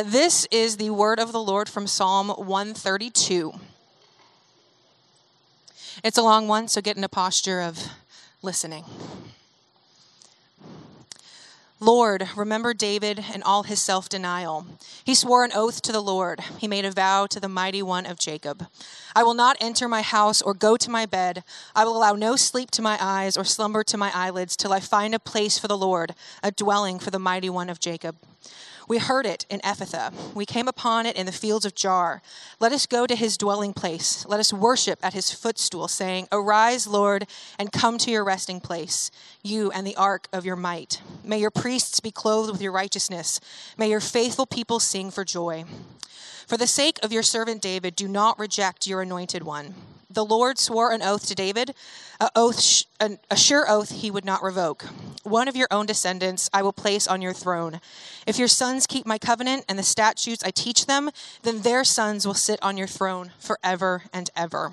Uh, this is the word of the Lord from Psalm 132. It's a long one, so get in a posture of listening. Lord, remember David and all his self denial. He swore an oath to the Lord. He made a vow to the mighty one of Jacob. I will not enter my house or go to my bed. I will allow no sleep to my eyes or slumber to my eyelids till I find a place for the Lord, a dwelling for the mighty one of Jacob. We heard it in Ephrathah. We came upon it in the fields of Jaar. Let us go to his dwelling place. Let us worship at his footstool, saying, Arise, Lord, and come to your resting place, you and the ark of your might. May your priests be clothed with your righteousness. May your faithful people sing for joy. For the sake of your servant David, do not reject your anointed one. The Lord swore an oath to David, a oath, a sure oath he would not revoke. One of your own descendants I will place on your throne. If your sons keep my covenant and the statutes I teach them, then their sons will sit on your throne forever and ever.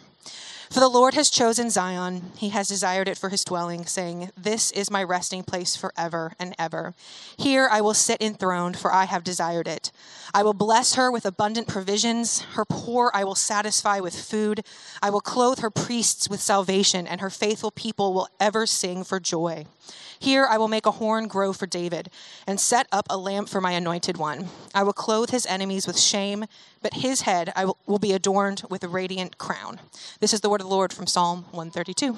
For the Lord has chosen Zion, he has desired it for his dwelling, saying, This is my resting place forever and ever. Here I will sit enthroned, for I have desired it. I will bless her with abundant provisions. Her poor I will satisfy with food. I will clothe her priests with salvation, and her faithful people will ever sing for joy. Here I will make a horn grow for David, and set up a lamp for my anointed one. I will clothe his enemies with shame, but his head I will, will be adorned with a radiant crown. This is the word of the Lord from Psalm 132.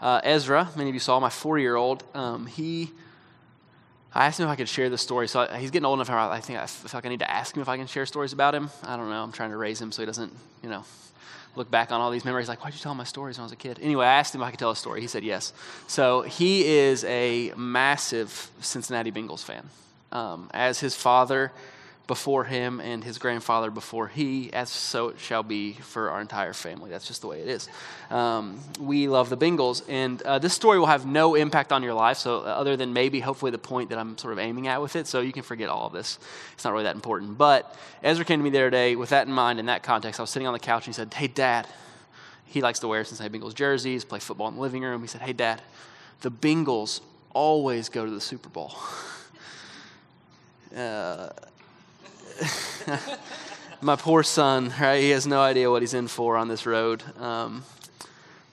Uh, Ezra, many of you saw my four year old. Um, he, I asked him if I could share this story. So he's getting old enough. I think I feel like I need to ask him if I can share stories about him. I don't know. I'm trying to raise him so he doesn't, you know, look back on all these memories like, why'd you tell my stories when I was a kid? Anyway, I asked him if I could tell a story. He said yes. So he is a massive Cincinnati Bengals fan. Um, as his father before him and his grandfather before he, as so it shall be for our entire family. That's just the way it is. Um, we love the Bengals, and uh, this story will have no impact on your life, so uh, other than maybe, hopefully, the point that I'm sort of aiming at with it, so you can forget all of this. It's not really that important. But Ezra came to me the other day with that in mind, in that context. I was sitting on the couch, and he said, Hey, Dad, he likes to wear Cincinnati Bengals jerseys, play football in the living room. He said, Hey, Dad, the Bengals always go to the Super Bowl. Uh, my poor son, right? He has no idea what he's in for on this road. Um,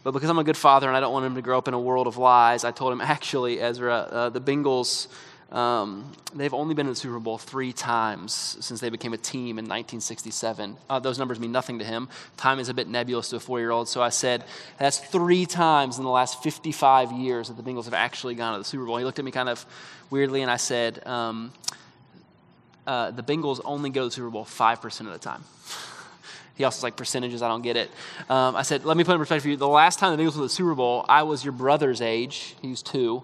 but because I'm a good father and I don't want him to grow up in a world of lies, I told him, actually, Ezra, uh, the Bengals, um, they've only been in the Super Bowl three times since they became a team in 1967. Uh, those numbers mean nothing to him. Time is a bit nebulous to a four year old. So I said, that's three times in the last 55 years that the Bengals have actually gone to the Super Bowl. He looked at me kind of weirdly and I said, um, uh, the Bengals only go to the Super Bowl 5% of the time. he also like percentages, I don't get it. Um, I said, let me put in perspective for you. The last time the Bengals went to the Super Bowl, I was your brother's age. He was two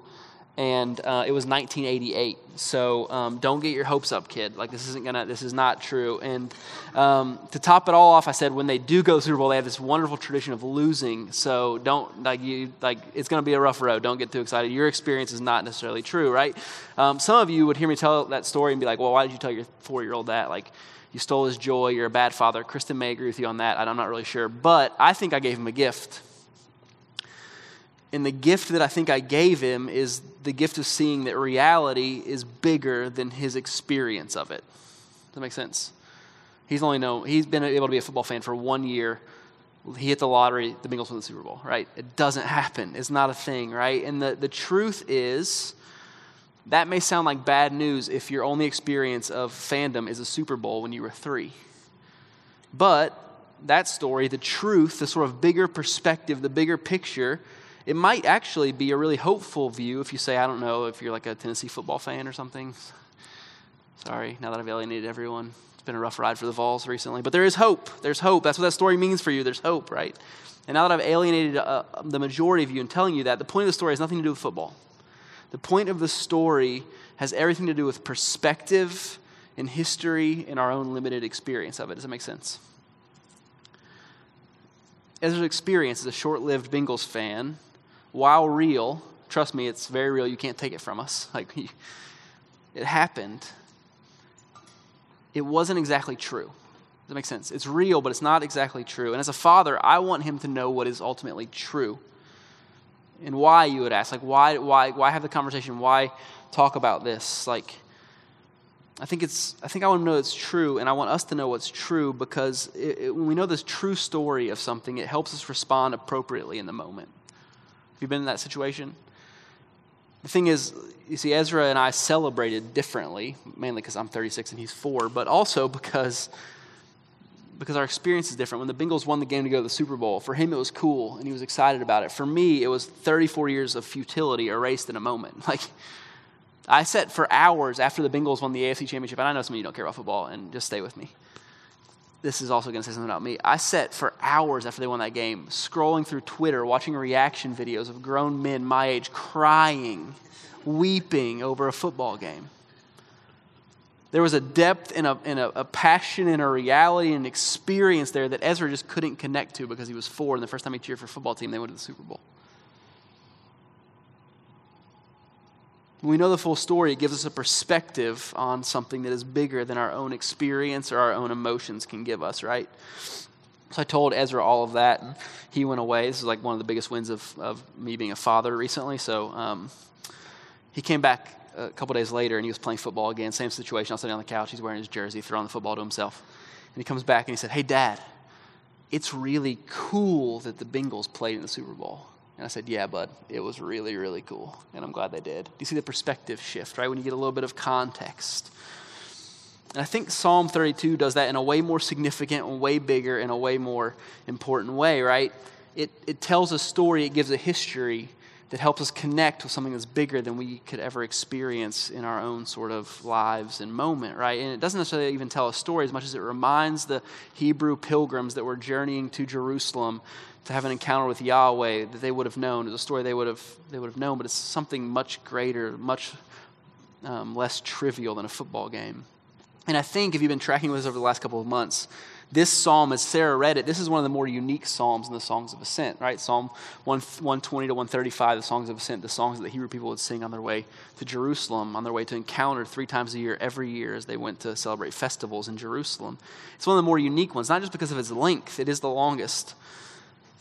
and uh, it was 1988. So um, don't get your hopes up, kid. Like this isn't gonna, this is not true. And um, to top it all off, I said when they do go Super Bowl, they have this wonderful tradition of losing. So don't like you like it's gonna be a rough road. Don't get too excited. Your experience is not necessarily true, right? Um, some of you would hear me tell that story and be like, well, why did you tell your four year old that? Like. You stole his joy. You're a bad father. Kristen may agree with you on that. I'm not really sure. But I think I gave him a gift and the gift that I think I gave him is the gift of seeing that reality is bigger than his experience of it. Does that make sense? He's only know he's been able to be a football fan for one year. He hit the lottery, the Bengals win the Super Bowl, right? It doesn't happen. It's not a thing, right? And the, the truth is, that may sound like bad news if your only experience of fandom is a Super Bowl when you were three. But that story, the truth, the sort of bigger perspective, the bigger picture, it might actually be a really hopeful view if you say, I don't know, if you're like a Tennessee football fan or something. Sorry, now that I've alienated everyone. It's been a rough ride for the Vols recently. But there is hope. There's hope. That's what that story means for you. There's hope, right? And now that I've alienated uh, the majority of you and telling you that, the point of the story has nothing to do with football. The point of the story has everything to do with perspective and history and our own limited experience of it. Does that make sense? Ezra's experience as a short lived Bengals fan while real, trust me, it's very real. You can't take it from us. Like, it happened. It wasn't exactly true. Does that make sense? It's real, but it's not exactly true. And as a father, I want him to know what is ultimately true. And why, you would ask. Like, why, why, why have the conversation? Why talk about this? Like, I think it's. I think I want to know it's true, and I want us to know what's true because it, it, when we know this true story of something, it helps us respond appropriately in the moment. Have you been in that situation? The thing is, you see, Ezra and I celebrated differently, mainly because I'm 36 and he's four, but also because because our experience is different. When the Bengals won the game to go to the Super Bowl, for him it was cool and he was excited about it. For me, it was 34 years of futility erased in a moment. Like I sat for hours after the Bengals won the AFC Championship, and I know some of you don't care about football, and just stay with me. This is also going to say something about me. I sat for hours after they won that game, scrolling through Twitter, watching reaction videos of grown men my age crying, weeping over a football game. There was a depth and a, and a, a passion and a reality and experience there that Ezra just couldn't connect to because he was four, and the first time he cheered for a football team, they went to the Super Bowl. When we know the full story, it gives us a perspective on something that is bigger than our own experience or our own emotions can give us, right? So I told Ezra all of that, and he went away. This is like one of the biggest wins of, of me being a father recently. So um, he came back a couple days later, and he was playing football again. Same situation. I was sitting on the couch. He's wearing his jersey, throwing the football to himself. And he comes back and he said, Hey, Dad, it's really cool that the Bengals played in the Super Bowl. And I said, Yeah, bud, it was really, really cool. And I'm glad they did. You see the perspective shift, right? When you get a little bit of context. And I think Psalm 32 does that in a way more significant, and way bigger, in a way more important way, right? It, it tells a story, it gives a history that helps us connect with something that's bigger than we could ever experience in our own sort of lives and moment, right? And it doesn't necessarily even tell a story as much as it reminds the Hebrew pilgrims that were journeying to Jerusalem to have an encounter with Yahweh that they would have known. It's a story they would have, they would have known, but it's something much greater, much um, less trivial than a football game. And I think if you've been tracking with us over the last couple of months, this psalm, as Sarah read it, this is one of the more unique psalms in the Songs of Ascent, right? Psalm 120 to 135, the Songs of Ascent, the songs that the Hebrew people would sing on their way to Jerusalem, on their way to encounter three times a year, every year, as they went to celebrate festivals in Jerusalem. It's one of the more unique ones, not just because of its length, it is the longest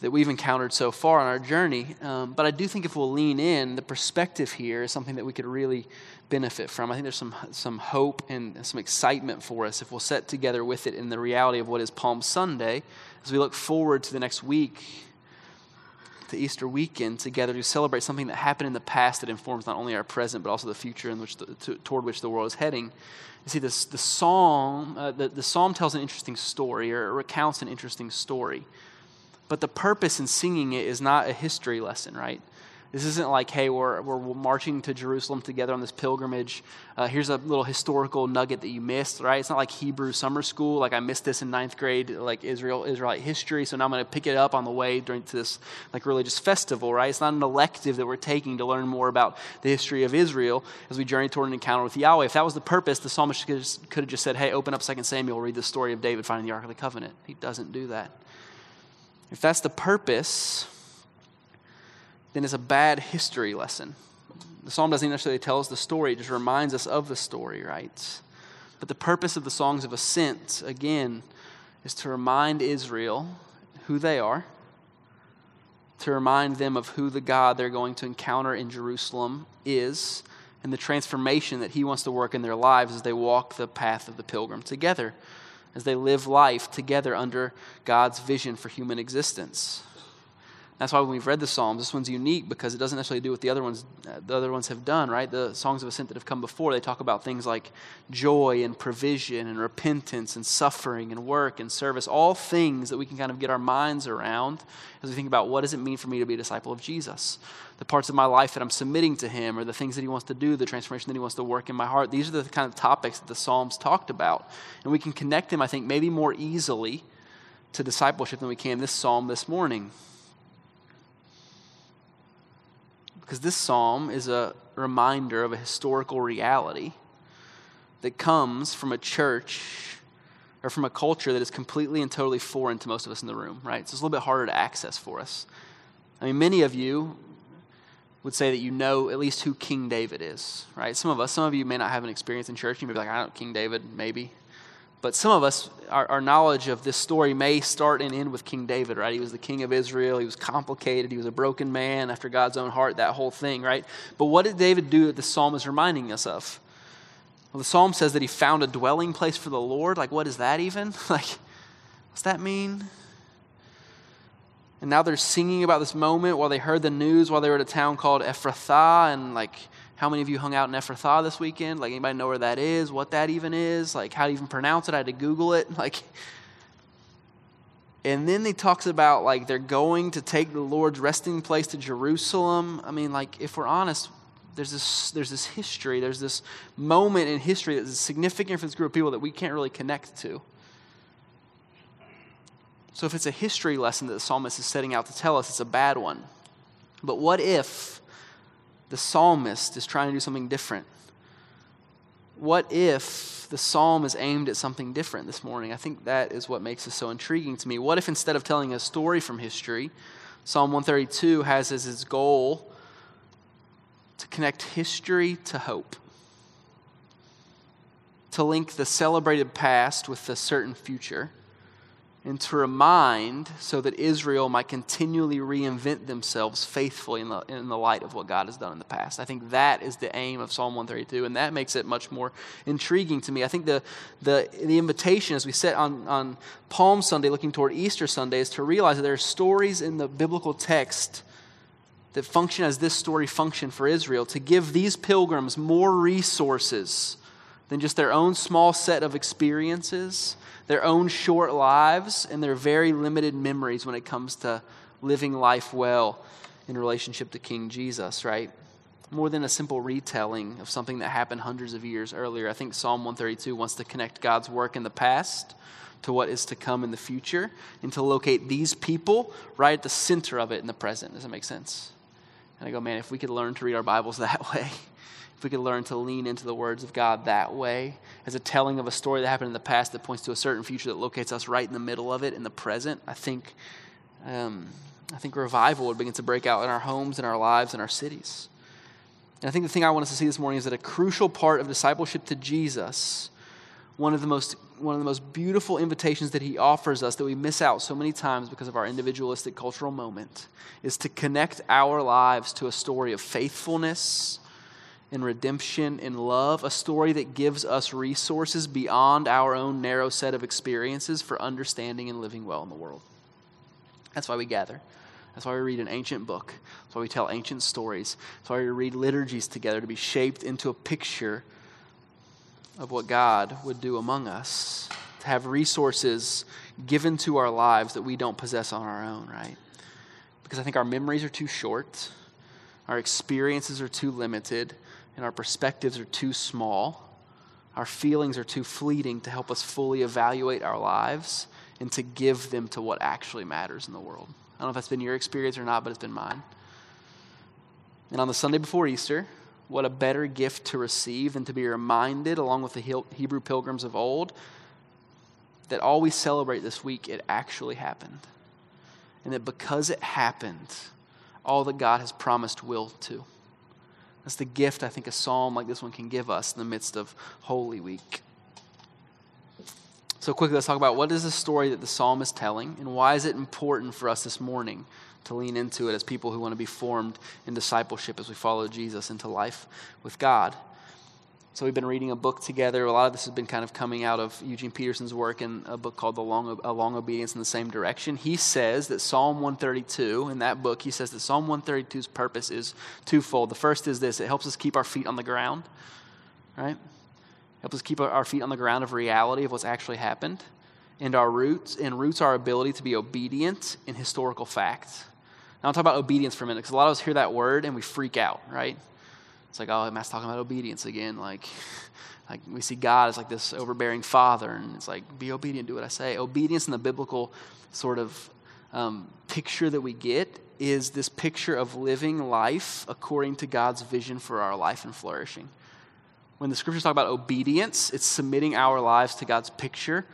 that we've encountered so far on our journey. Um, but I do think if we'll lean in, the perspective here is something that we could really benefit from. I think there's some, some hope and some excitement for us if we'll set together with it in the reality of what is Palm Sunday as we look forward to the next week, to Easter weekend together to celebrate something that happened in the past that informs not only our present but also the future in which the, to, toward which the world is heading. You see, this, the psalm, uh, the, the psalm tells an interesting story or recounts an interesting story. But the purpose in singing it is not a history lesson, right? This isn't like, hey, we're, we're marching to Jerusalem together on this pilgrimage. Uh, here's a little historical nugget that you missed, right? It's not like Hebrew summer school. Like I missed this in ninth grade, like Israel Israelite history. So now I'm going to pick it up on the way during this like religious festival, right? It's not an elective that we're taking to learn more about the history of Israel as we journey toward an encounter with Yahweh. If that was the purpose, the psalmist could, could have just said, hey, open up 2 Samuel, read the story of David finding the Ark of the Covenant. He doesn't do that. If that's the purpose, then it's a bad history lesson. The psalm doesn't necessarily tell us the story, it just reminds us of the story, right? But the purpose of the songs of ascent, again, is to remind Israel who they are, to remind them of who the God they're going to encounter in Jerusalem is, and the transformation that He wants to work in their lives as they walk the path of the pilgrim together as they live life together under God's vision for human existence. That's why when we've read the Psalms, this one's unique because it doesn't necessarily do what the other ones uh, the other ones have done, right? The songs of ascent that have come before, they talk about things like joy and provision and repentance and suffering and work and service, all things that we can kind of get our minds around as we think about what does it mean for me to be a disciple of Jesus? The parts of my life that I'm submitting to him or the things that he wants to do, the transformation that he wants to work in my heart. These are the kind of topics that the Psalms talked about. And we can connect them, I think, maybe more easily to discipleship than we can this psalm this morning. Because this psalm is a reminder of a historical reality that comes from a church or from a culture that is completely and totally foreign to most of us in the room, right? So it's a little bit harder to access for us. I mean, many of you would say that you know at least who King David is, right? Some of us, some of you may not have an experience in church. You may be like, I don't know King David, maybe. But some of us, our, our, knowledge of this story may start and end with King David, right? He was the king of Israel. He was complicated. He was a broken man after God's own heart, that whole thing, right? But what did David do that the psalm is reminding us of? Well, the psalm says that he found a dwelling place for the Lord. Like, what is that even? Like, what's that mean? And now they're singing about this moment while they heard the news while they were at a town called Ephrathah. And, like, how many of you hung out in Ephrathah this weekend? Like, anybody know where that is? What that even is? Like, how to even pronounce it? I had to Google it. Like, and then he talks about, like, they're going to take the Lord's resting place to Jerusalem. I mean, like, if we're honest, there's this, there's this history, there's this moment in history that's significant for this group of people that we can't really connect to. So, if it's a history lesson that the psalmist is setting out to tell us, it's a bad one. But what if the psalmist is trying to do something different? What if the psalm is aimed at something different this morning? I think that is what makes this so intriguing to me. What if instead of telling a story from history, Psalm 132 has as its goal to connect history to hope? To link the celebrated past with the certain future? And to remind so that Israel might continually reinvent themselves faithfully in the, in the light of what God has done in the past. I think that is the aim of Psalm 132, and that makes it much more intriguing to me. I think the, the, the invitation as we sit on, on Palm Sunday looking toward Easter Sunday is to realize that there are stories in the biblical text that function as this story functioned for Israel to give these pilgrims more resources than just their own small set of experiences their own short lives and their very limited memories when it comes to living life well in relationship to King Jesus, right? More than a simple retelling of something that happened hundreds of years earlier. I think Psalm 132 wants to connect God's work in the past to what is to come in the future and to locate these people right at the center of it in the present. Does that make sense? And I go, man, if we could learn to read our Bibles that way, if we could learn to lean into the words of God that way, as a telling of a story that happened in the past that points to a certain future that locates us right in the middle of it in the present, I think, um, I think revival would begin to break out in our homes, in our lives, in our cities. And I think the thing I want us to see this morning is that a crucial part of discipleship to Jesus, one of the most one of the most beautiful invitations that he offers us that we miss out so many times because of our individualistic cultural moment, is to connect our lives to a story of faithfulness in redemption, and love, a story that gives us resources beyond our own narrow set of experiences for understanding and living well in the world. That's why we gather. That's why we read an ancient book. That's why we tell ancient stories. That's why we read liturgies together to be shaped into a picture of what God would do among us, to have resources given to our lives that we don't possess on our own, right? Because I think our memories are too short, our experiences are too limited, and our perspectives are too small, our feelings are too fleeting to help us fully evaluate our lives and to give them to what actually matters in the world. I don't know if that's been your experience or not, but it's been mine. And on the Sunday before Easter, what a better gift to receive than to be reminded, along with the Hebrew pilgrims of old, that all we celebrate this week, it actually happened. And that because it happened, all that God has promised will too. That's the gift I think a psalm like this one can give us in the midst of Holy Week. So, quickly, let's talk about what is the story that the psalm is telling, and why is it important for us this morning to lean into it as people who want to be formed in discipleship as we follow Jesus into life with God. So we've been reading a book together. A lot of this has been kind of coming out of Eugene Peterson's work in a book called The Long, a Long Obedience in the Same Direction. He says that Psalm 132, in that book, he says that Psalm 132's purpose is twofold. The first is this it helps us keep our feet on the ground, right? Helps us keep our feet on the ground of reality of what's actually happened. And our roots, and roots our ability to be obedient in historical fact. Now, I'll talk about obedience for a minute because a lot of us hear that word and we freak out, right? It's like, oh, Matt's talking about obedience again. Like, like we see God as like this overbearing father, and it's like, be obedient, do what I say. Obedience in the biblical sort of um, picture that we get is this picture of living life according to God's vision for our life and flourishing. When the scriptures talk about obedience, it's submitting our lives to God's picture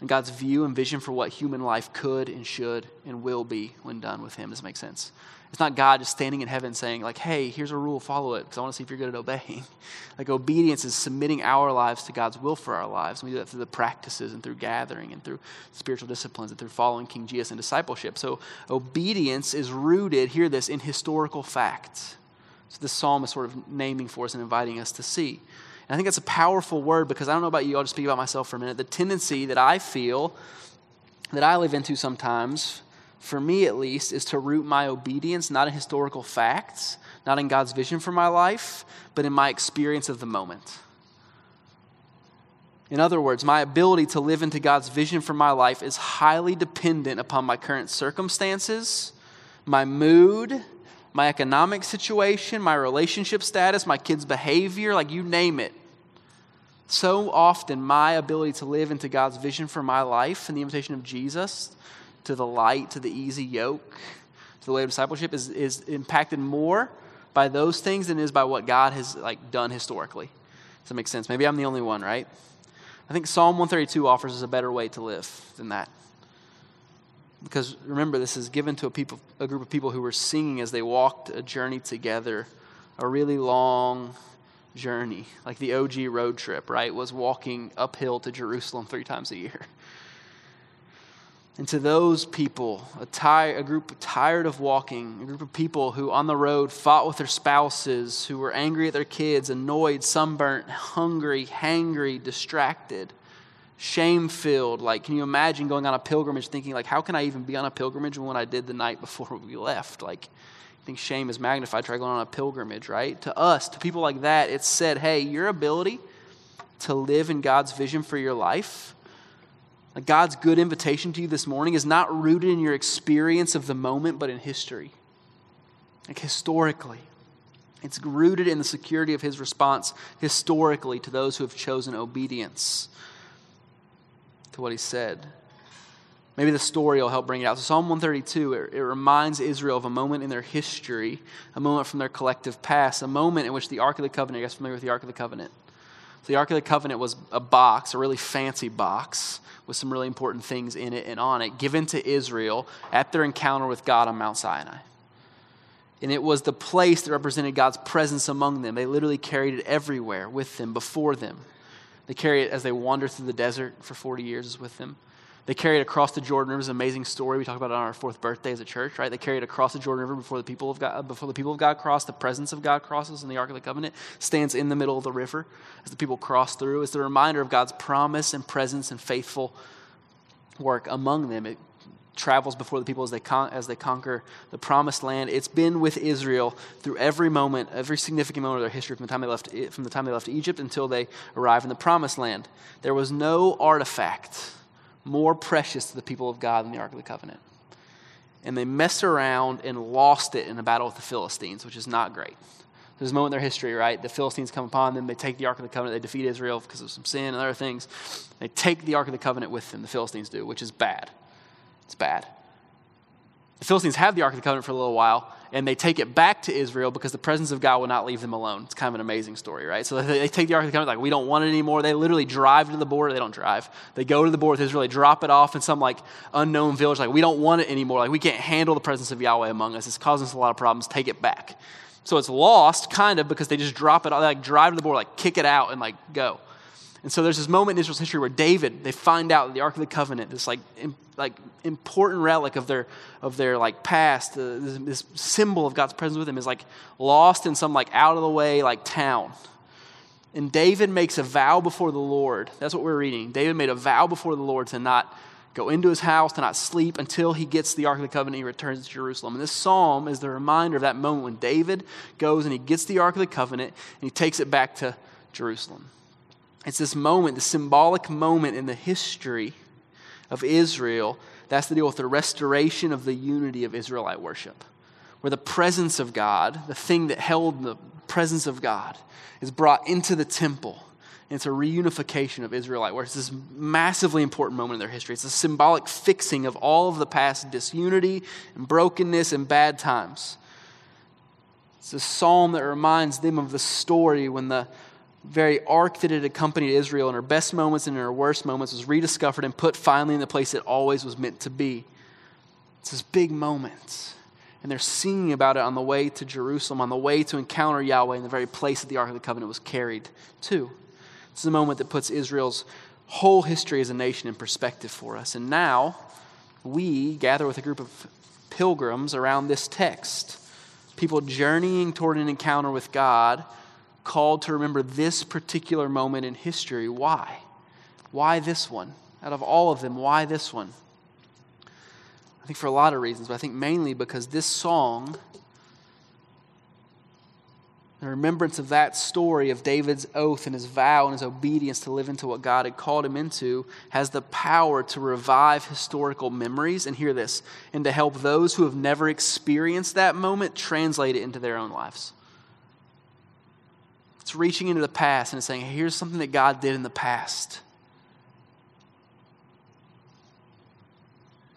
and God's view and vision for what human life could and should and will be when done with Him. Does that make sense? It's not God just standing in heaven saying, like, hey, here's a rule, follow it, because I want to see if you're good at obeying. Like, obedience is submitting our lives to God's will for our lives. And we do that through the practices and through gathering and through spiritual disciplines and through following King Jesus in discipleship. So, obedience is rooted, hear this, in historical facts. So, this psalm is sort of naming for us and inviting us to see. And I think that's a powerful word because I don't know about you, I'll just speak about myself for a minute. The tendency that I feel, that I live into sometimes, for me at least, is to root my obedience not in historical facts, not in God's vision for my life, but in my experience of the moment. In other words, my ability to live into God's vision for my life is highly dependent upon my current circumstances, my mood, my economic situation, my relationship status, my kids' behavior, like you name it. So often, my ability to live into God's vision for my life and the invitation of Jesus to the light, to the easy yoke, to the way of discipleship is, is impacted more by those things than it is by what God has like done historically. Does that make sense? Maybe I'm the only one, right? I think Psalm 132 offers us a better way to live than that. Because remember, this is given to a, people, a group of people who were singing as they walked a journey together, a really long journey, like the OG road trip, right? Was walking uphill to Jerusalem three times a year. And to those people, a, tire, a group tired of walking, a group of people who on the road fought with their spouses, who were angry at their kids, annoyed, sunburnt, hungry, hangry, distracted, shame filled. Like, can you imagine going on a pilgrimage thinking, like, how can I even be on a pilgrimage when I did the night before we left? Like, I think shame is magnified. Try going on a pilgrimage, right? To us, to people like that, it's said, hey, your ability to live in God's vision for your life like God's good invitation to you this morning is not rooted in your experience of the moment, but in history. Like historically. It's rooted in the security of his response historically to those who have chosen obedience to what he said. Maybe the story will help bring it out. So, Psalm 132, it, it, reminds Israel of a moment in their history, a moment from their collective past, a moment in which the Ark of the Covenant, you guys familiar with the Ark of the Covenant? So the Ark of the Covenant was a box, a really fancy box with some really important things in it and on it, given to Israel at their encounter with God on Mount Sinai. And it was the place that represented God's presence among them. They literally carried it everywhere with them, before them. They carry it as they wander through the desert for 40 years with them. They carry it across the Jordan River. It's an amazing story. We talk about it on our fourth birthday as a church, right? They carry it across the Jordan River before the people of God, before the people of God cross. The presence of God crosses, and the Ark of the Covenant stands in the middle of the river as the people cross through. It's the reminder of God's promise and presence and faithful work among them. It travels before the people as they con- as they conquer the promised land. It's been with Israel through every moment, every significant moment of their history from the time they left from the time they left Egypt until they arrive in the promised land. There was no artifact more precious to the people of God than the Ark of the Covenant. And they messed around and lost it in a battle with the Philistines, which is not great. There's a moment in their history, right? The Philistines come upon them. They take the Ark of the Covenant. They defeat Israel because of some sin and other things. They take the Ark of the Covenant with them, the Philistines do, which is bad. It's bad. The Philistines have the Ark of the Covenant for a little while, and they take it back to Israel because the presence of God will not leave them alone. It's kind of an amazing story, right? So they take the Ark of the Covenant, like, we don't want it anymore. They literally drive to the border. They don't drive. They go to the border with Israel. They drop it off in some, like, unknown village. Like, we don't want it anymore. Like, we can't handle the presence of Yahweh among us. It's causing us a lot of problems. Take it back. So it's lost, kind of, because they just drop it, they, like, drive to the border, like, kick it out and, like, go. And so there's this moment in Israel's history where David, they find out the Ark of the Covenant, this like, like important relic of their, of their like past, uh, this, this, symbol of God's presence with them is like lost in some like out of the way like town. And David makes a vow before the Lord. That's what we're reading. David made a vow before the Lord to not go into his house, to not sleep until he gets the Ark of the Covenant and he returns to Jerusalem. And this psalm is the reminder of that moment when David goes and he gets the Ark of the Covenant and he takes it back to Jerusalem. It's this moment, the symbolic moment in the history of Israel that's to deal with the restoration of the unity of Israelite worship, where the presence of God, the thing that held the presence of God, is brought into the temple. And it's a reunification of Israelite worship. It's this massively important moment in their history. It's a symbolic fixing of all of the past disunity and brokenness and bad times. It's a psalm that reminds them of the story when the very ark that had accompanied Israel in her best moments and in her worst moments was rediscovered and put finally in the place it always was meant to be. It's this big moment. And they're singing about it on the way to Jerusalem, on the way to encounter Yahweh in the very place that the Ark of the Covenant was carried to. It's a moment that puts Israel's whole history as a nation in perspective for us. And now we gather with a group of pilgrims around this text, people journeying toward an encounter with God called to remember this particular moment in history. Why? Why this one? Out of all of them, why this one? I think for a lot of reasons, but I think mainly because this song the remembrance of that story of David's oath and his vow and his obedience to live into what God had called him into has the power to revive historical memories. And hear this, and to help those who have never experienced that moment translate it into their own lives. It's reaching into the past and it's saying, here's something that God did in the past.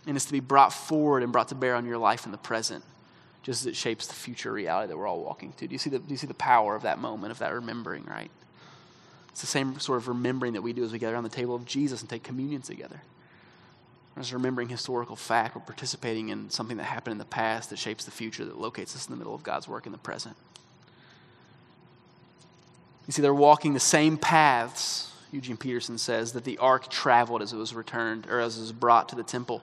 And it's to be brought forward and brought to bear on your life in the present just as it shapes the future reality that we're all walking to. Do you see the, do you see the power of that moment, of that remembering, right? It's the same sort of remembering that we do as we gather around the table of Jesus and take communion together. We're just remembering historical fact. We're participating in something that happened in the past that shapes the future, that locates us in the middle of God's work in the present. You see, they're walking the same paths, Eugene Peterson says, that the ark traveled as it was returned or as it was brought to the temple.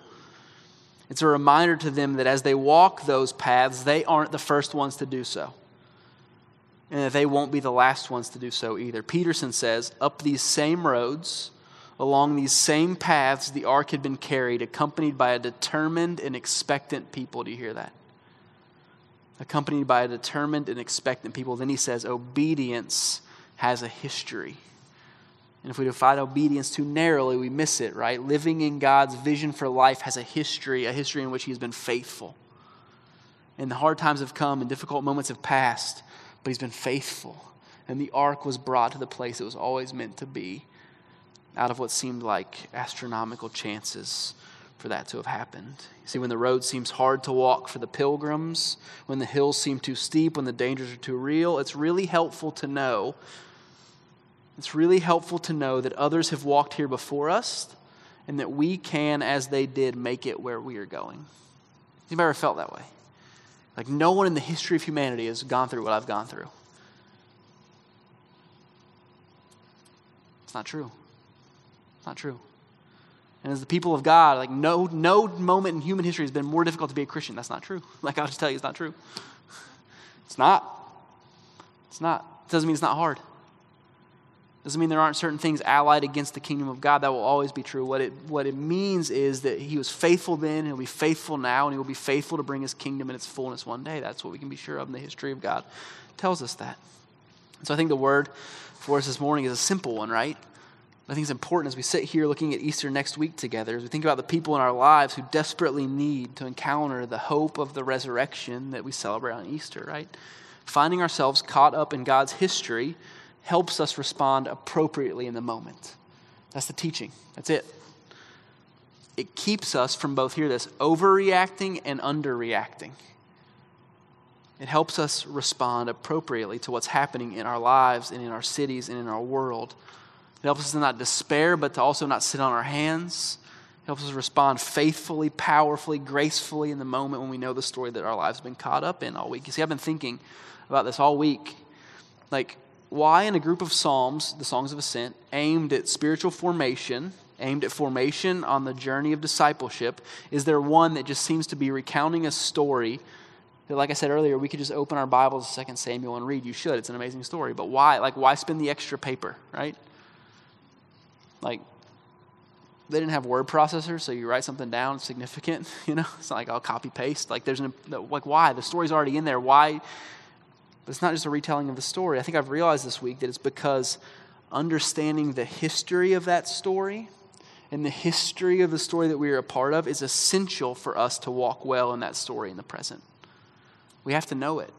It's a reminder to them that as they walk those paths, they aren't the first ones to do so. And that they won't be the last ones to do so either. Peterson says, up these same roads, along these same paths, the ark had been carried, accompanied by a determined and expectant people. Do you hear that? Accompanied by a determined and expectant people. Then he says, obedience has a history. And if we define obedience too narrowly, we miss it, right? Living in God's vision for life has a history, a history in which He has been faithful. And the hard times have come and difficult moments have passed, but He's been faithful. And the ark was brought to the place it was always meant to be out of what seemed like astronomical chances for that to have happened. You see, when the road seems hard to walk for the pilgrims, when the hills seem too steep, when the dangers are too real, it's really helpful to know it's really helpful to know that others have walked here before us and that we can, as they did, make it where we are going. Anybody ever felt that way? Like no one in the history of humanity has gone through what I've gone through. It's not true. It's not true. And as the people of God, like no, no moment in human history has been more difficult to be a Christian. That's not true. Like I'll just tell you, it's not true. It's not. It's not. It doesn't mean it's not hard. Doesn't mean there aren't certain things allied against the kingdom of God. That will always be true. What it, what it means is that he was faithful then, he'll be faithful now, and he will be faithful to bring his kingdom in its fullness one day. That's what we can be sure of in the history of God. It tells us that. So I think the word for us this morning is a simple one, right? I think it's important as we sit here looking at Easter next week together, as we think about the people in our lives who desperately need to encounter the hope of the resurrection that we celebrate on Easter, right? Finding ourselves caught up in God's history helps us respond appropriately in the moment. That's the teaching. That's it. It keeps us from both, hear this, overreacting and underreacting. It helps us respond appropriately to what's happening in our lives and in our cities and in our world. It helps us to not despair, but to also not sit on our hands. It helps us respond faithfully, powerfully, gracefully in the moment when we know the story that our lives have been caught up in all week. You see, I've been thinking about this all week. Like, why in a group of psalms, the songs of ascent, aimed at spiritual formation, aimed at formation on the journey of discipleship, is there one that just seems to be recounting a story that, like I said earlier, we could just open our Bibles to 2 Samuel and read. You should. It's an amazing story. But why? Like, why spend the extra paper, right? Like, they didn't have word processors, so you write something down significant, you know? It's not like I'll copy paste. Like, there's an, like, why? The story's already in there. Why? But it's not just a retelling of the story. I think I've realized this week that it's because understanding the history of that story and the history of the story that we are a part of is essential for us to walk well in that story in the present. We have to know it.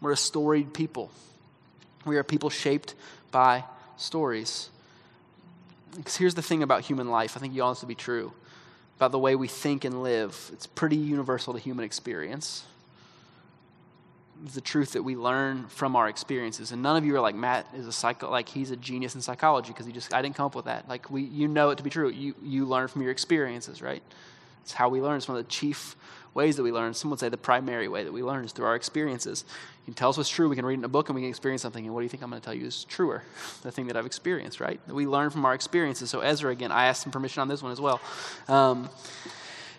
We're a storied people. We are people shaped by stories. Because here's the thing about human life I think you all this to be true about the way we think and live. It's pretty universal to human experience It's the truth that we learn from our experiences. And none of you are like Matt is a psycho, like he's a genius in psychology because he just I didn't come up with that. Like we, you know it to be true. You you learn from your experiences, right? It's how we learn. It's one of the chief ways that we learn. Some would say the primary way that we learn is through our experiences. You can tell us what's true. We can read in a book and we can experience something. And what do you think I'm going to tell you is truer? The thing that I've experienced, right? We learn from our experiences. So Ezra, again, I asked him permission on this one as well. Um,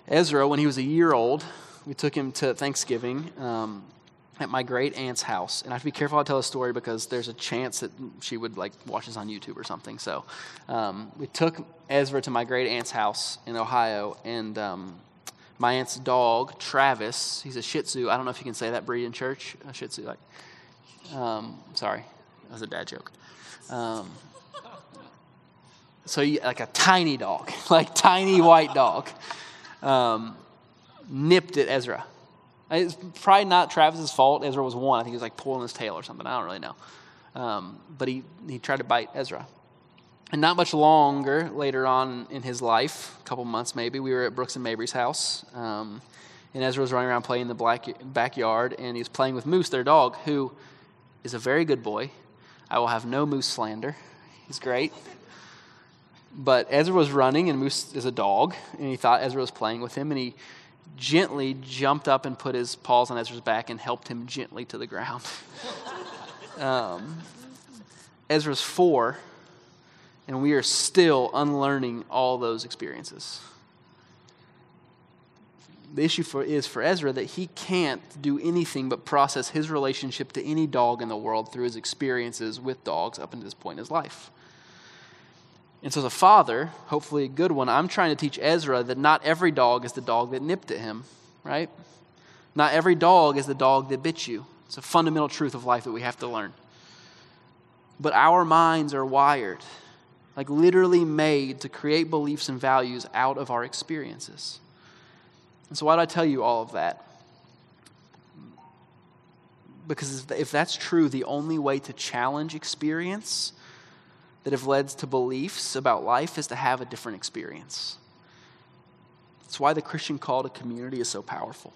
Ezra, when he was a year old, we took him to Thanksgiving. Um, at my great aunt's house, and I have to be careful how I tell a story because there's a chance that she would like watch this on YouTube or something. So um, we took Ezra to my great aunt's house in Ohio, and um, my aunt's dog Travis, he's a Shih Tzu. I don't know if you can say that breed in church. A Shih Tzu, like, um, sorry, that was a dad joke. Um, so like a tiny dog, like tiny white dog, um, nipped at Ezra it's probably not Travis's fault. Ezra was one. I think he was like pulling his tail or something. I don't really know. Um, but he, he tried to bite Ezra. And not much longer later on in his life, a couple months maybe, we were at Brooks and Mabry's house. Um, and Ezra was running around playing in the black, backyard, and he was playing with Moose, their dog, who is a very good boy. I will have no Moose slander. He's great. But Ezra was running, and Moose is a dog, and he thought Ezra was playing with him, and he gently jumped up and put his paws on Ezra's back and helped him gently to the ground. um, Ezra's four, and we are still unlearning all those experiences. The issue for, is for Ezra that he can't do anything but process his relationship to any dog in the world through his experiences with dogs up until this point in his life. And so, as a father, hopefully a good one, I'm trying to teach Ezra that not every dog is the dog that nipped at him, right? Not every dog is the dog that bit you. It's a fundamental truth of life that we have to learn. But our minds are wired, like literally made to create beliefs and values out of our experiences. And so, why do I tell you all of that? Because if that's true, the only way to challenge experience that have led to beliefs about life is to have a different experience. That's why the Christian call to community is so powerful.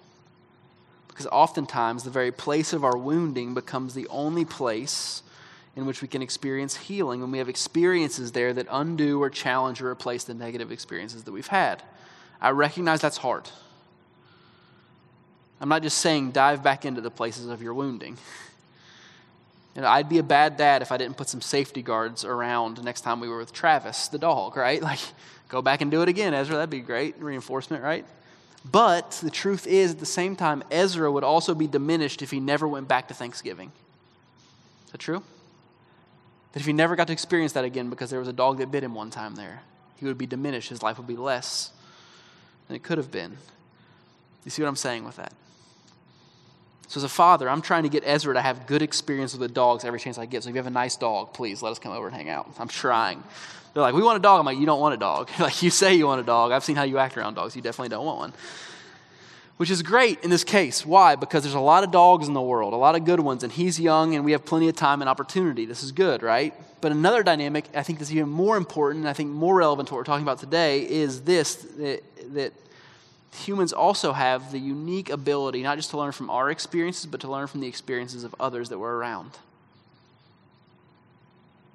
Because oftentimes, the very place of our wounding becomes the only place in which we can experience healing when we have experiences there that undo or challenge or replace the negative experiences that we've had. I recognize that's hard. I'm not just saying dive back into the places of your wounding. And I'd be a bad dad if I didn't put some safety guards around next time we were with Travis, the dog, right? Like, go back and do it again, Ezra. That'd be great. Reinforcement, right? But the truth is, at the same time, Ezra would also be diminished if he never went back to Thanksgiving. Is that true? That if he never got to experience that again because there was a dog that bit him one time there, he would be diminished. His life would be less than it could have been. You see what I'm saying with that? So, as a father, I'm trying to get Ezra to have good experience with the dogs every chance I get. So, if you have a nice dog, please let us come over and hang out. I'm trying. They're like, we want a dog. I'm like, you don't want a dog. like, you say you want a dog. I've seen how you act around dogs. You definitely don't want one. Which is great in this case. Why? Because there's a lot of dogs in the world, a lot of good ones, and he's young and we have plenty of time and opportunity. This is good, right? But another dynamic I think that's even more important and I think more relevant to what we're talking about today is this that, that humans also have the unique ability not just to learn from our experiences, but to learn from the experiences of others that we're around.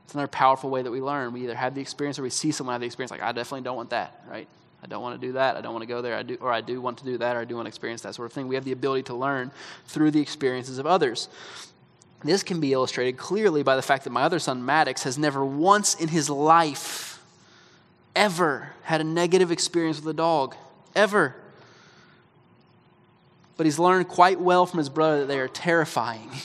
It's another powerful way that we learn. We either have the experience or we see someone have the experience, like, I definitely don't want that, right? I don't want to do that. I don't want to go there. I do, or I do want to do that, or I do want to experience that sort of thing. We have the ability to learn through the experiences of others. This can be illustrated clearly by the fact that my other son, Maddox, has never once in his life ever had a negative experience with a dog. Ever but he's learned quite well from his brother that they are terrifying.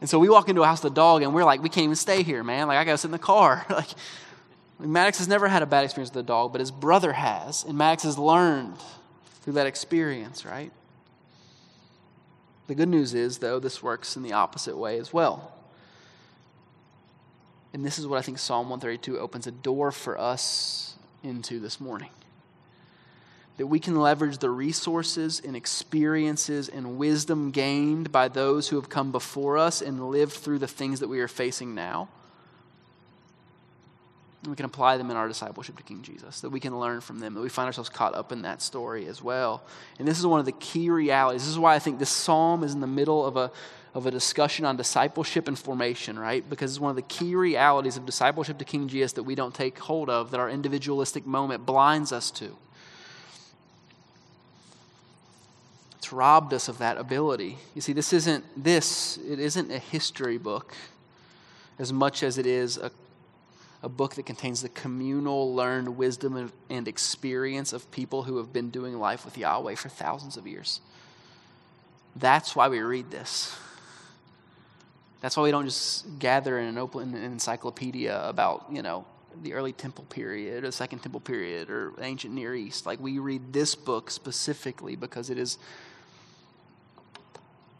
And so we walk into a house with a dog and we're like, we can't even stay here, man. Like, I got to sit in the car. like, Maddox has never had a bad experience with a dog, but his brother has. And Maddox has learned through that experience, right? The good news is, though, this works in the opposite way as well. And this is what I think Psalm 132 opens a door for us into this morning that we can leverage the resources and experiences and wisdom gained by those who have come before us and lived through the things that we are facing now. And we can apply them in our discipleship to King Jesus, that we can learn from them, that we find ourselves caught up in that story as well. And this is one of the key realities. This is why I think this psalm is in the middle of a, of a discussion on discipleship and formation, right? Because it's one of the key realities of discipleship to King Jesus that we don't take hold of, that our individualistic moment blinds us to. It's robbed us of that ability. You see, this isn't this, it isn't a history book as much as it is a, a book that contains the communal learned wisdom and experience of people who have been doing life with Yahweh for thousands of years. That's why we read this. That's why we don't just gather in an open encyclopedia about, you know, the early temple period, or the second temple period, or ancient Near East. Like we read this book specifically because it is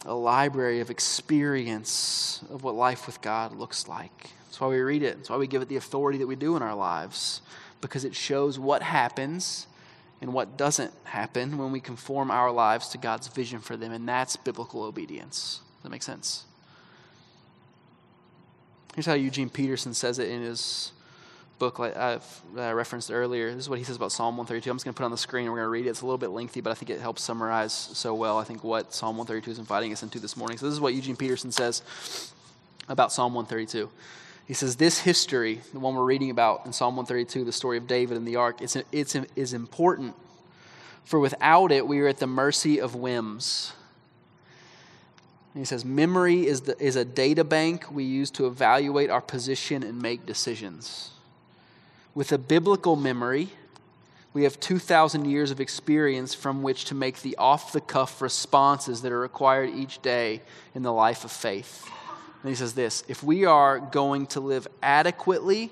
a library of experience of what life with God looks like. That's why we read it. That's why we give it the authority that we do in our lives, because it shows what happens and what doesn't happen when we conform our lives to God's vision for them, and that's biblical obedience. Does that make sense? Here's how Eugene Peterson says it in his book like I've uh, referenced earlier. This is what he says about Psalm 132. I'm just going to put it on the screen and we're going to read it. It's a little bit lengthy, but I think it helps summarize so well, I think, what Psalm 132 is inviting us into this morning. So this is what Eugene Peterson says about Psalm 132. He says, This history, the one we're reading about in Psalm 132, the story of David and the ark, it's, it's, is important, for without it, we are at the mercy of whims he says, memory is, the, is a data bank we use to evaluate our position and make decisions. With a biblical memory, we have 2,000 years of experience from which to make the off the cuff responses that are required each day in the life of faith. And he says this if we are going to live adequately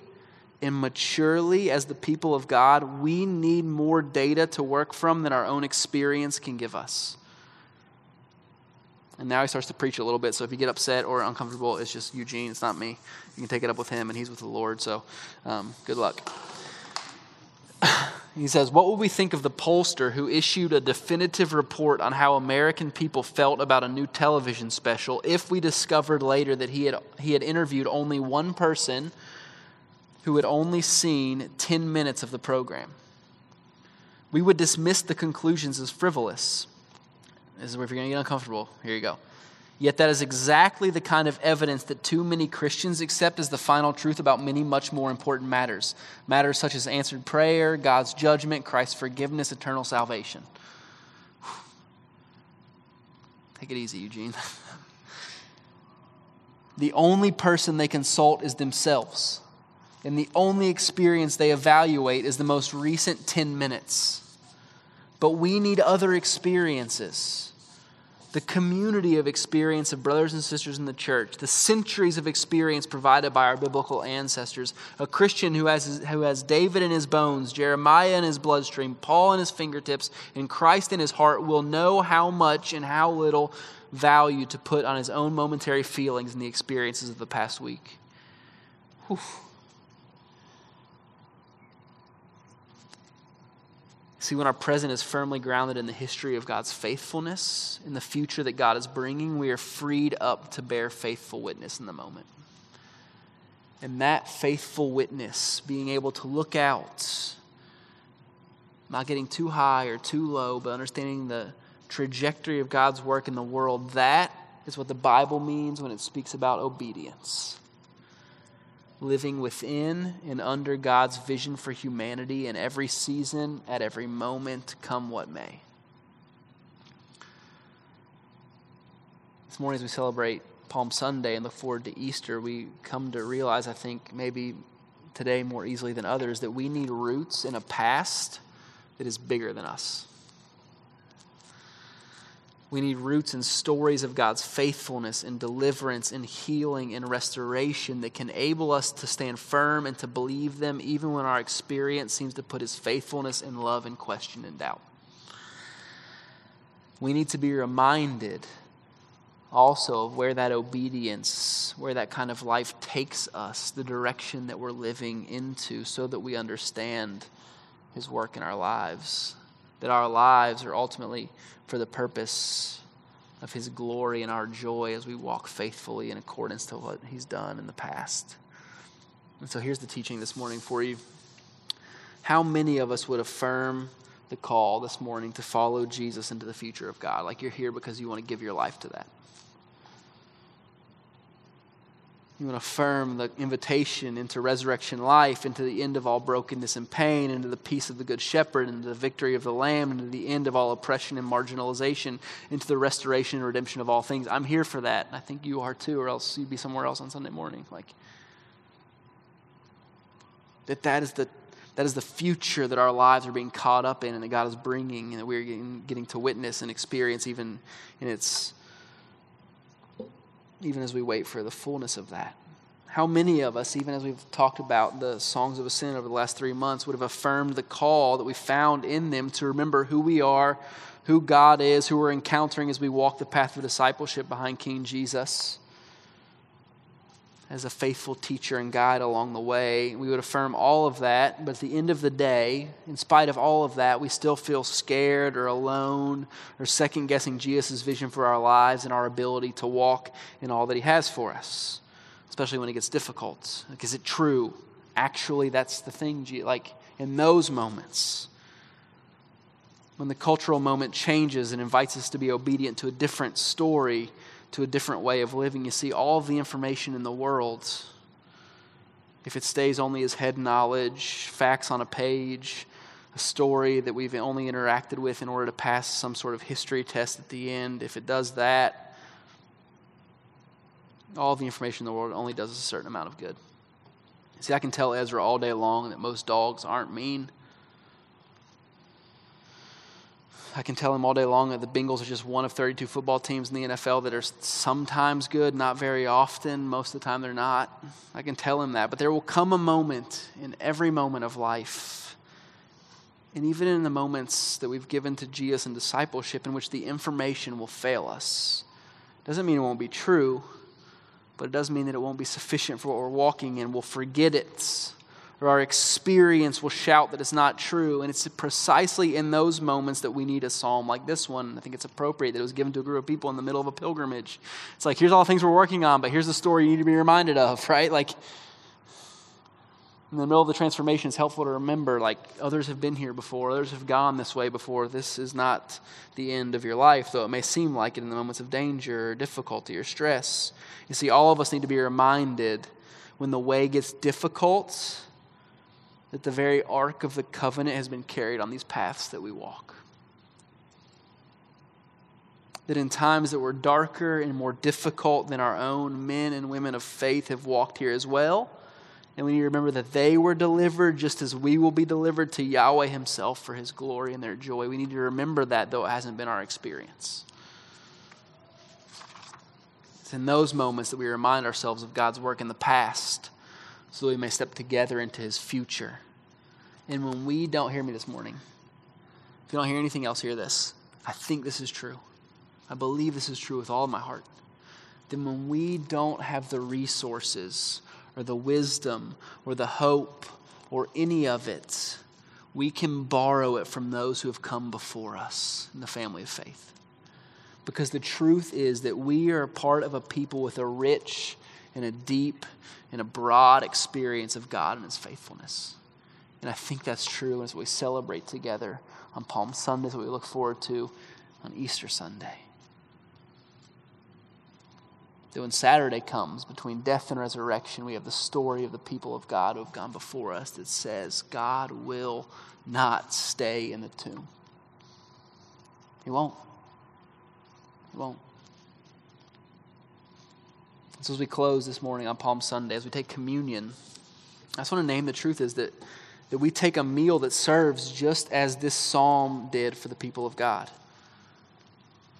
and maturely as the people of God, we need more data to work from than our own experience can give us. And now he starts to preach a little bit. So if you get upset or uncomfortable, it's just Eugene. It's not me. You can take it up with him, and he's with the Lord. So um, good luck. He says, What will we think of the pollster who issued a definitive report on how American people felt about a new television special if we discovered later that he had, he had interviewed only one person who had only seen 10 minutes of the program? We would dismiss the conclusions as frivolous. This is where if you're going to get uncomfortable, here you go. Yet that is exactly the kind of evidence that too many Christians accept as the final truth about many much more important matters. Matters such as answered prayer, God's judgment, Christ's forgiveness, eternal salvation. Take it easy, Eugene. the only person they consult is themselves. And the only experience they evaluate is the most recent 10 minutes. But we need other experiences the community of experience of brothers and sisters in the church, the centuries of experience provided by our biblical ancestors, a Christian who has, who has David in his bones, Jeremiah in his bloodstream, Paul in his fingertips, and Christ in his heart will know how much and how little value to put on his own momentary feelings and the experiences of the past week. Whew. See, when our present is firmly grounded in the history of God's faithfulness, in the future that God is bringing, we are freed up to bear faithful witness in the moment. And that faithful witness, being able to look out, not getting too high or too low, but understanding the trajectory of God's work in the world, that is what the Bible means when it speaks about obedience living within and under God's vision for humanity in every season, at every moment, come what may. This morning, as we celebrate Palm Sunday and look forward to Easter, we come to realize, I think, maybe today more easily than others, that we need roots in a past that is bigger than us. We need roots and stories of God's faithfulness and deliverance and healing and restoration that can enable us to stand firm and to believe them even when our experience seems to put his faithfulness and love in question and doubt. We need to be reminded also of where that obedience, where that kind of life takes us, the direction that we're living into, so that we understand his work in our lives. That our lives are ultimately for the purpose of his glory and our joy as we walk faithfully in accordance to what he's done in the past. And so here's the teaching this morning for you. How many of us would affirm the call this morning to follow Jesus into the future of God? Like you're here because you want to give your life to that. You want to affirm the invitation into resurrection life, into the end of all brokenness and pain, into the peace of the Good Shepherd, into the victory of the Lamb, into the end of all oppression and marginalization, into the restoration and redemption of all things. I'm here for that. I think you are too, or else you'd be somewhere else on Sunday morning. Like that that is the That is the future that our lives are being caught up in and that God is bringing and that we're getting, getting to witness and experience even in its even as we wait for the fullness of that. How many of us, even as we've talked about the songs of ascent over the last three months, would have affirmed the call that we found in them to remember who we are, who God is, who we're encountering as we walk the path of discipleship behind King Jesus? As a faithful teacher and guide along the way, we would affirm all of that, but at the end of the day, in spite of all of that, we still feel scared or alone or second guessing Jesus' vision for our lives and our ability to walk in all that He has for us especially when it gets difficult. Like, is it true? Actually, that's the thing. Like, in those moments, when the cultural moment changes and invites us to be obedient to a different story, to a different way of living, you see, all the information in the world, if it stays only as head knowledge, facts on a page, a story that we've only interacted with in order to pass some sort of history test at the end, if it does that, all the information in the world only does a certain amount of good. See, I can tell Ezra all day long that most dogs aren't mean. I can tell him all day long that the Bengals are just one of 32 football teams in the NFL that are sometimes good, not very often. Most of the time, they're not. I can tell him that. But there will come a moment in every moment of life, and even in the moments that we've given to Jesus and discipleship, in which the information will fail us. Doesn't mean it won't be true, but it does mean that it won't be sufficient for what we're walking in. We'll forget it, or our experience will shout that it's not true. And it's precisely in those moments that we need a psalm like this one. I think it's appropriate that it was given to a group of people in the middle of a pilgrimage. It's like, here's all the things we're working on, but here's the story you need to be reminded of, right? Like, in the middle of the transformation, it's helpful to remember like others have been here before, others have gone this way before. This is not the end of your life, though it may seem like it in the moments of danger or difficulty or stress. You see, all of us need to be reminded when the way gets difficult that the very ark of the covenant has been carried on these paths that we walk. That in times that were darker and more difficult than our own, men and women of faith have walked here as well and we need to remember that they were delivered just as we will be delivered to Yahweh Himself for His glory and their joy. We need to remember that, though it hasn't been our experience. It's in those moments that we remind ourselves of God's work in the past so we may step together into His future. And when we don't hear me this morning, if you don't hear anything else, hear this. I think this is true. I believe this is true with all my heart. Then when we don't have the resources, or the wisdom or the hope or any of it, we can borrow it from those who have come before us in the family of faith. Because the truth is that we are part of a people with a rich and a deep and a broad experience of God and His faithfulness. And I think that's true as we celebrate together on Palm Sunday, as we look forward to on Easter Sunday that when Saturday comes, between death and resurrection, we have the story of the people of God who have gone before us that says God will not stay in the tomb. He won't. He won't. So, as we close this morning on Palm Sunday, as we take communion, I just want to name the truth is that, that we take a meal that serves just as this psalm did for the people of God.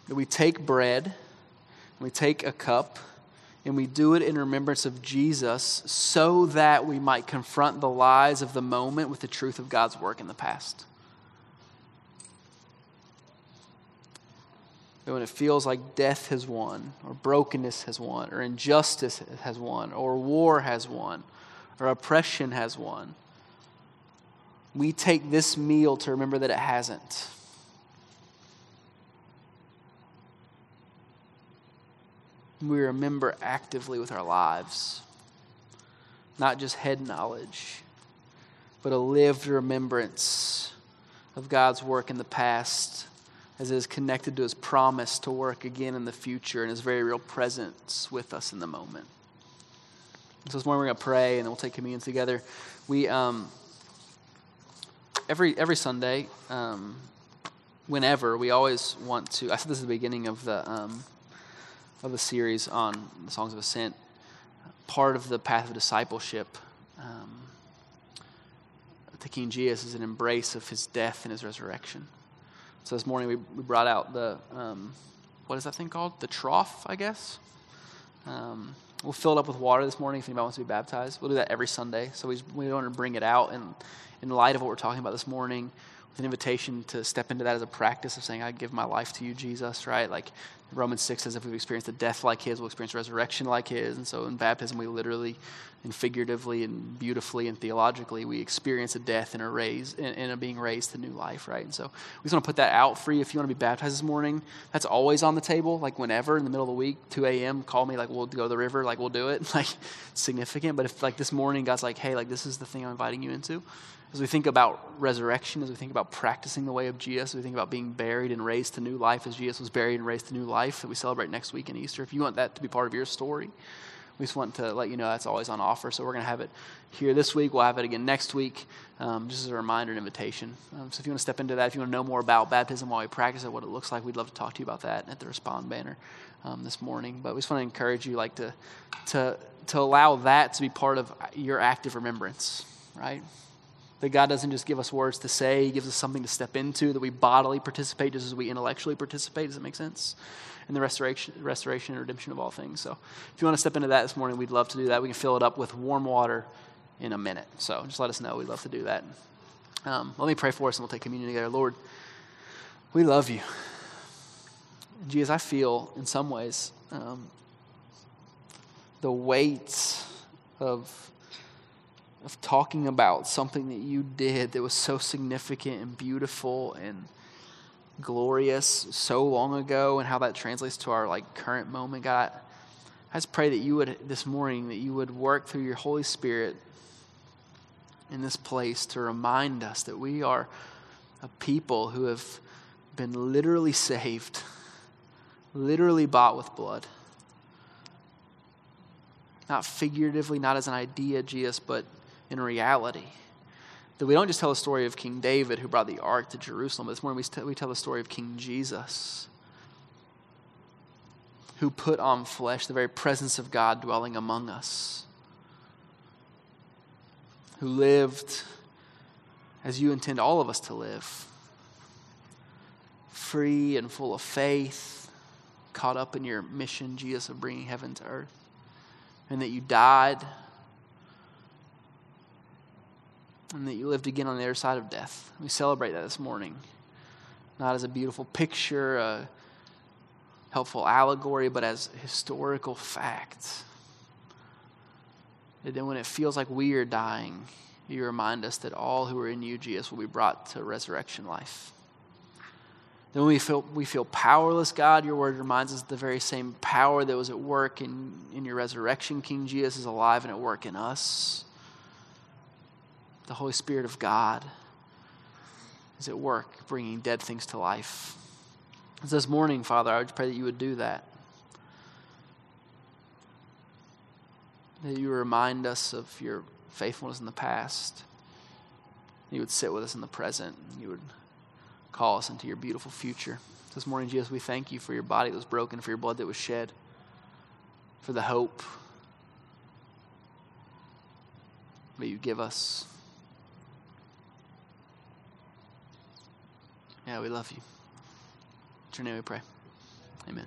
That we take bread we take a cup and we do it in remembrance of Jesus so that we might confront the lies of the moment with the truth of God's work in the past. When it feels like death has won, or brokenness has won, or injustice has won, or war has won, or oppression has won, we take this meal to remember that it hasn't. we remember actively with our lives. Not just head knowledge, but a lived remembrance of God's work in the past as it is connected to his promise to work again in the future and his very real presence with us in the moment. So this morning we're going to pray and then we'll take communion together. We, um, every, every Sunday, um, whenever, we always want to, I said this at the beginning of the, um, of the series on the Songs of Ascent, part of the path of discipleship, um, to King Jesus is an embrace of his death and his resurrection. So this morning we, we brought out the, um, what is that thing called? The trough, I guess. Um, we'll fill it up with water this morning if anybody wants to be baptized. We'll do that every Sunday. So we, we want to bring it out. And in light of what we're talking about this morning, an invitation to step into that as a practice of saying, I give my life to you, Jesus, right? Like Romans 6 says, if we've experienced a death like his, we'll experience resurrection like his. And so in baptism, we literally and figuratively and beautifully and theologically, we experience a death and a raise and, a being raised to new life, right? And so we just want to put that out for you. If you want to be baptized this morning, that's always on the table. Like whenever in the middle of the week, 2 a.m., call me, like we'll go to the river, like we'll do it. Like significant. But if like this morning, God's like, hey, like this is the thing I'm inviting you into, as we think about resurrection, as we think about practicing the way of Jesus, as we think about being buried and raised to new life as Jesus was buried and raised to new life that we celebrate next week in Easter, if you want that to be part of your story, we just want to let you know that's always on offer. So we're going to have it here this week. We'll have it again next week, um, just as a reminder and invitation. Um, so if you want to step into that, if you want to know more about baptism while we practice it, what it looks like, we'd love to talk to you about that at the Respond banner um, this morning. But we just want to encourage you, like to to to allow that to be part of your active remembrance, right? That God doesn't just give us words to say, He gives us something to step into, that we bodily participate just as we intellectually participate. Does that make sense? In the restoration, restoration and redemption of all things. So if you want to step into that this morning, we'd love to do that. We can fill it up with warm water in a minute. So just let us know. We'd love to do that. Um, let me pray for us and we'll take communion together. Lord, we love you. Jesus, I feel in some ways um, the weight of of talking about something that you did that was so significant and beautiful and glorious so long ago and how that translates to our like current moment god i just pray that you would this morning that you would work through your holy spirit in this place to remind us that we are a people who have been literally saved literally bought with blood. Not figuratively not as an idea jesus but in reality. That we don't just tell the story of King David who brought the ark to Jerusalem, but this morning we, we tell the story of King Jesus who put on flesh, the very presence of God dwelling among us, who lived as you intend all of us to live free and full of faith, caught up in your mission, Jesus, of bringing heaven to earth, and that you died and that you lived again on the other side of death. We celebrate that this morning, not as a beautiful picture, a helpful allegory, but as historical fact. And then when it feels like we are dying, you remind us that all who are in you, Jesus, will be brought to resurrection life. Then when we feel, we feel powerless, God, your word reminds us the very same power that was at work in, in your resurrection, King Jesus, is alive and at work in us the Holy Spirit of God is at work bringing dead things to life. As this morning, Father, I would pray that you would do that. That you remind us of your faithfulness in the past. You would sit with us in the present. You would call us into your beautiful future. This morning, Jesus, we thank you for your body that was broken, for your blood that was shed, for the hope that you give us. Yeah, we love you. In your name we pray. Amen.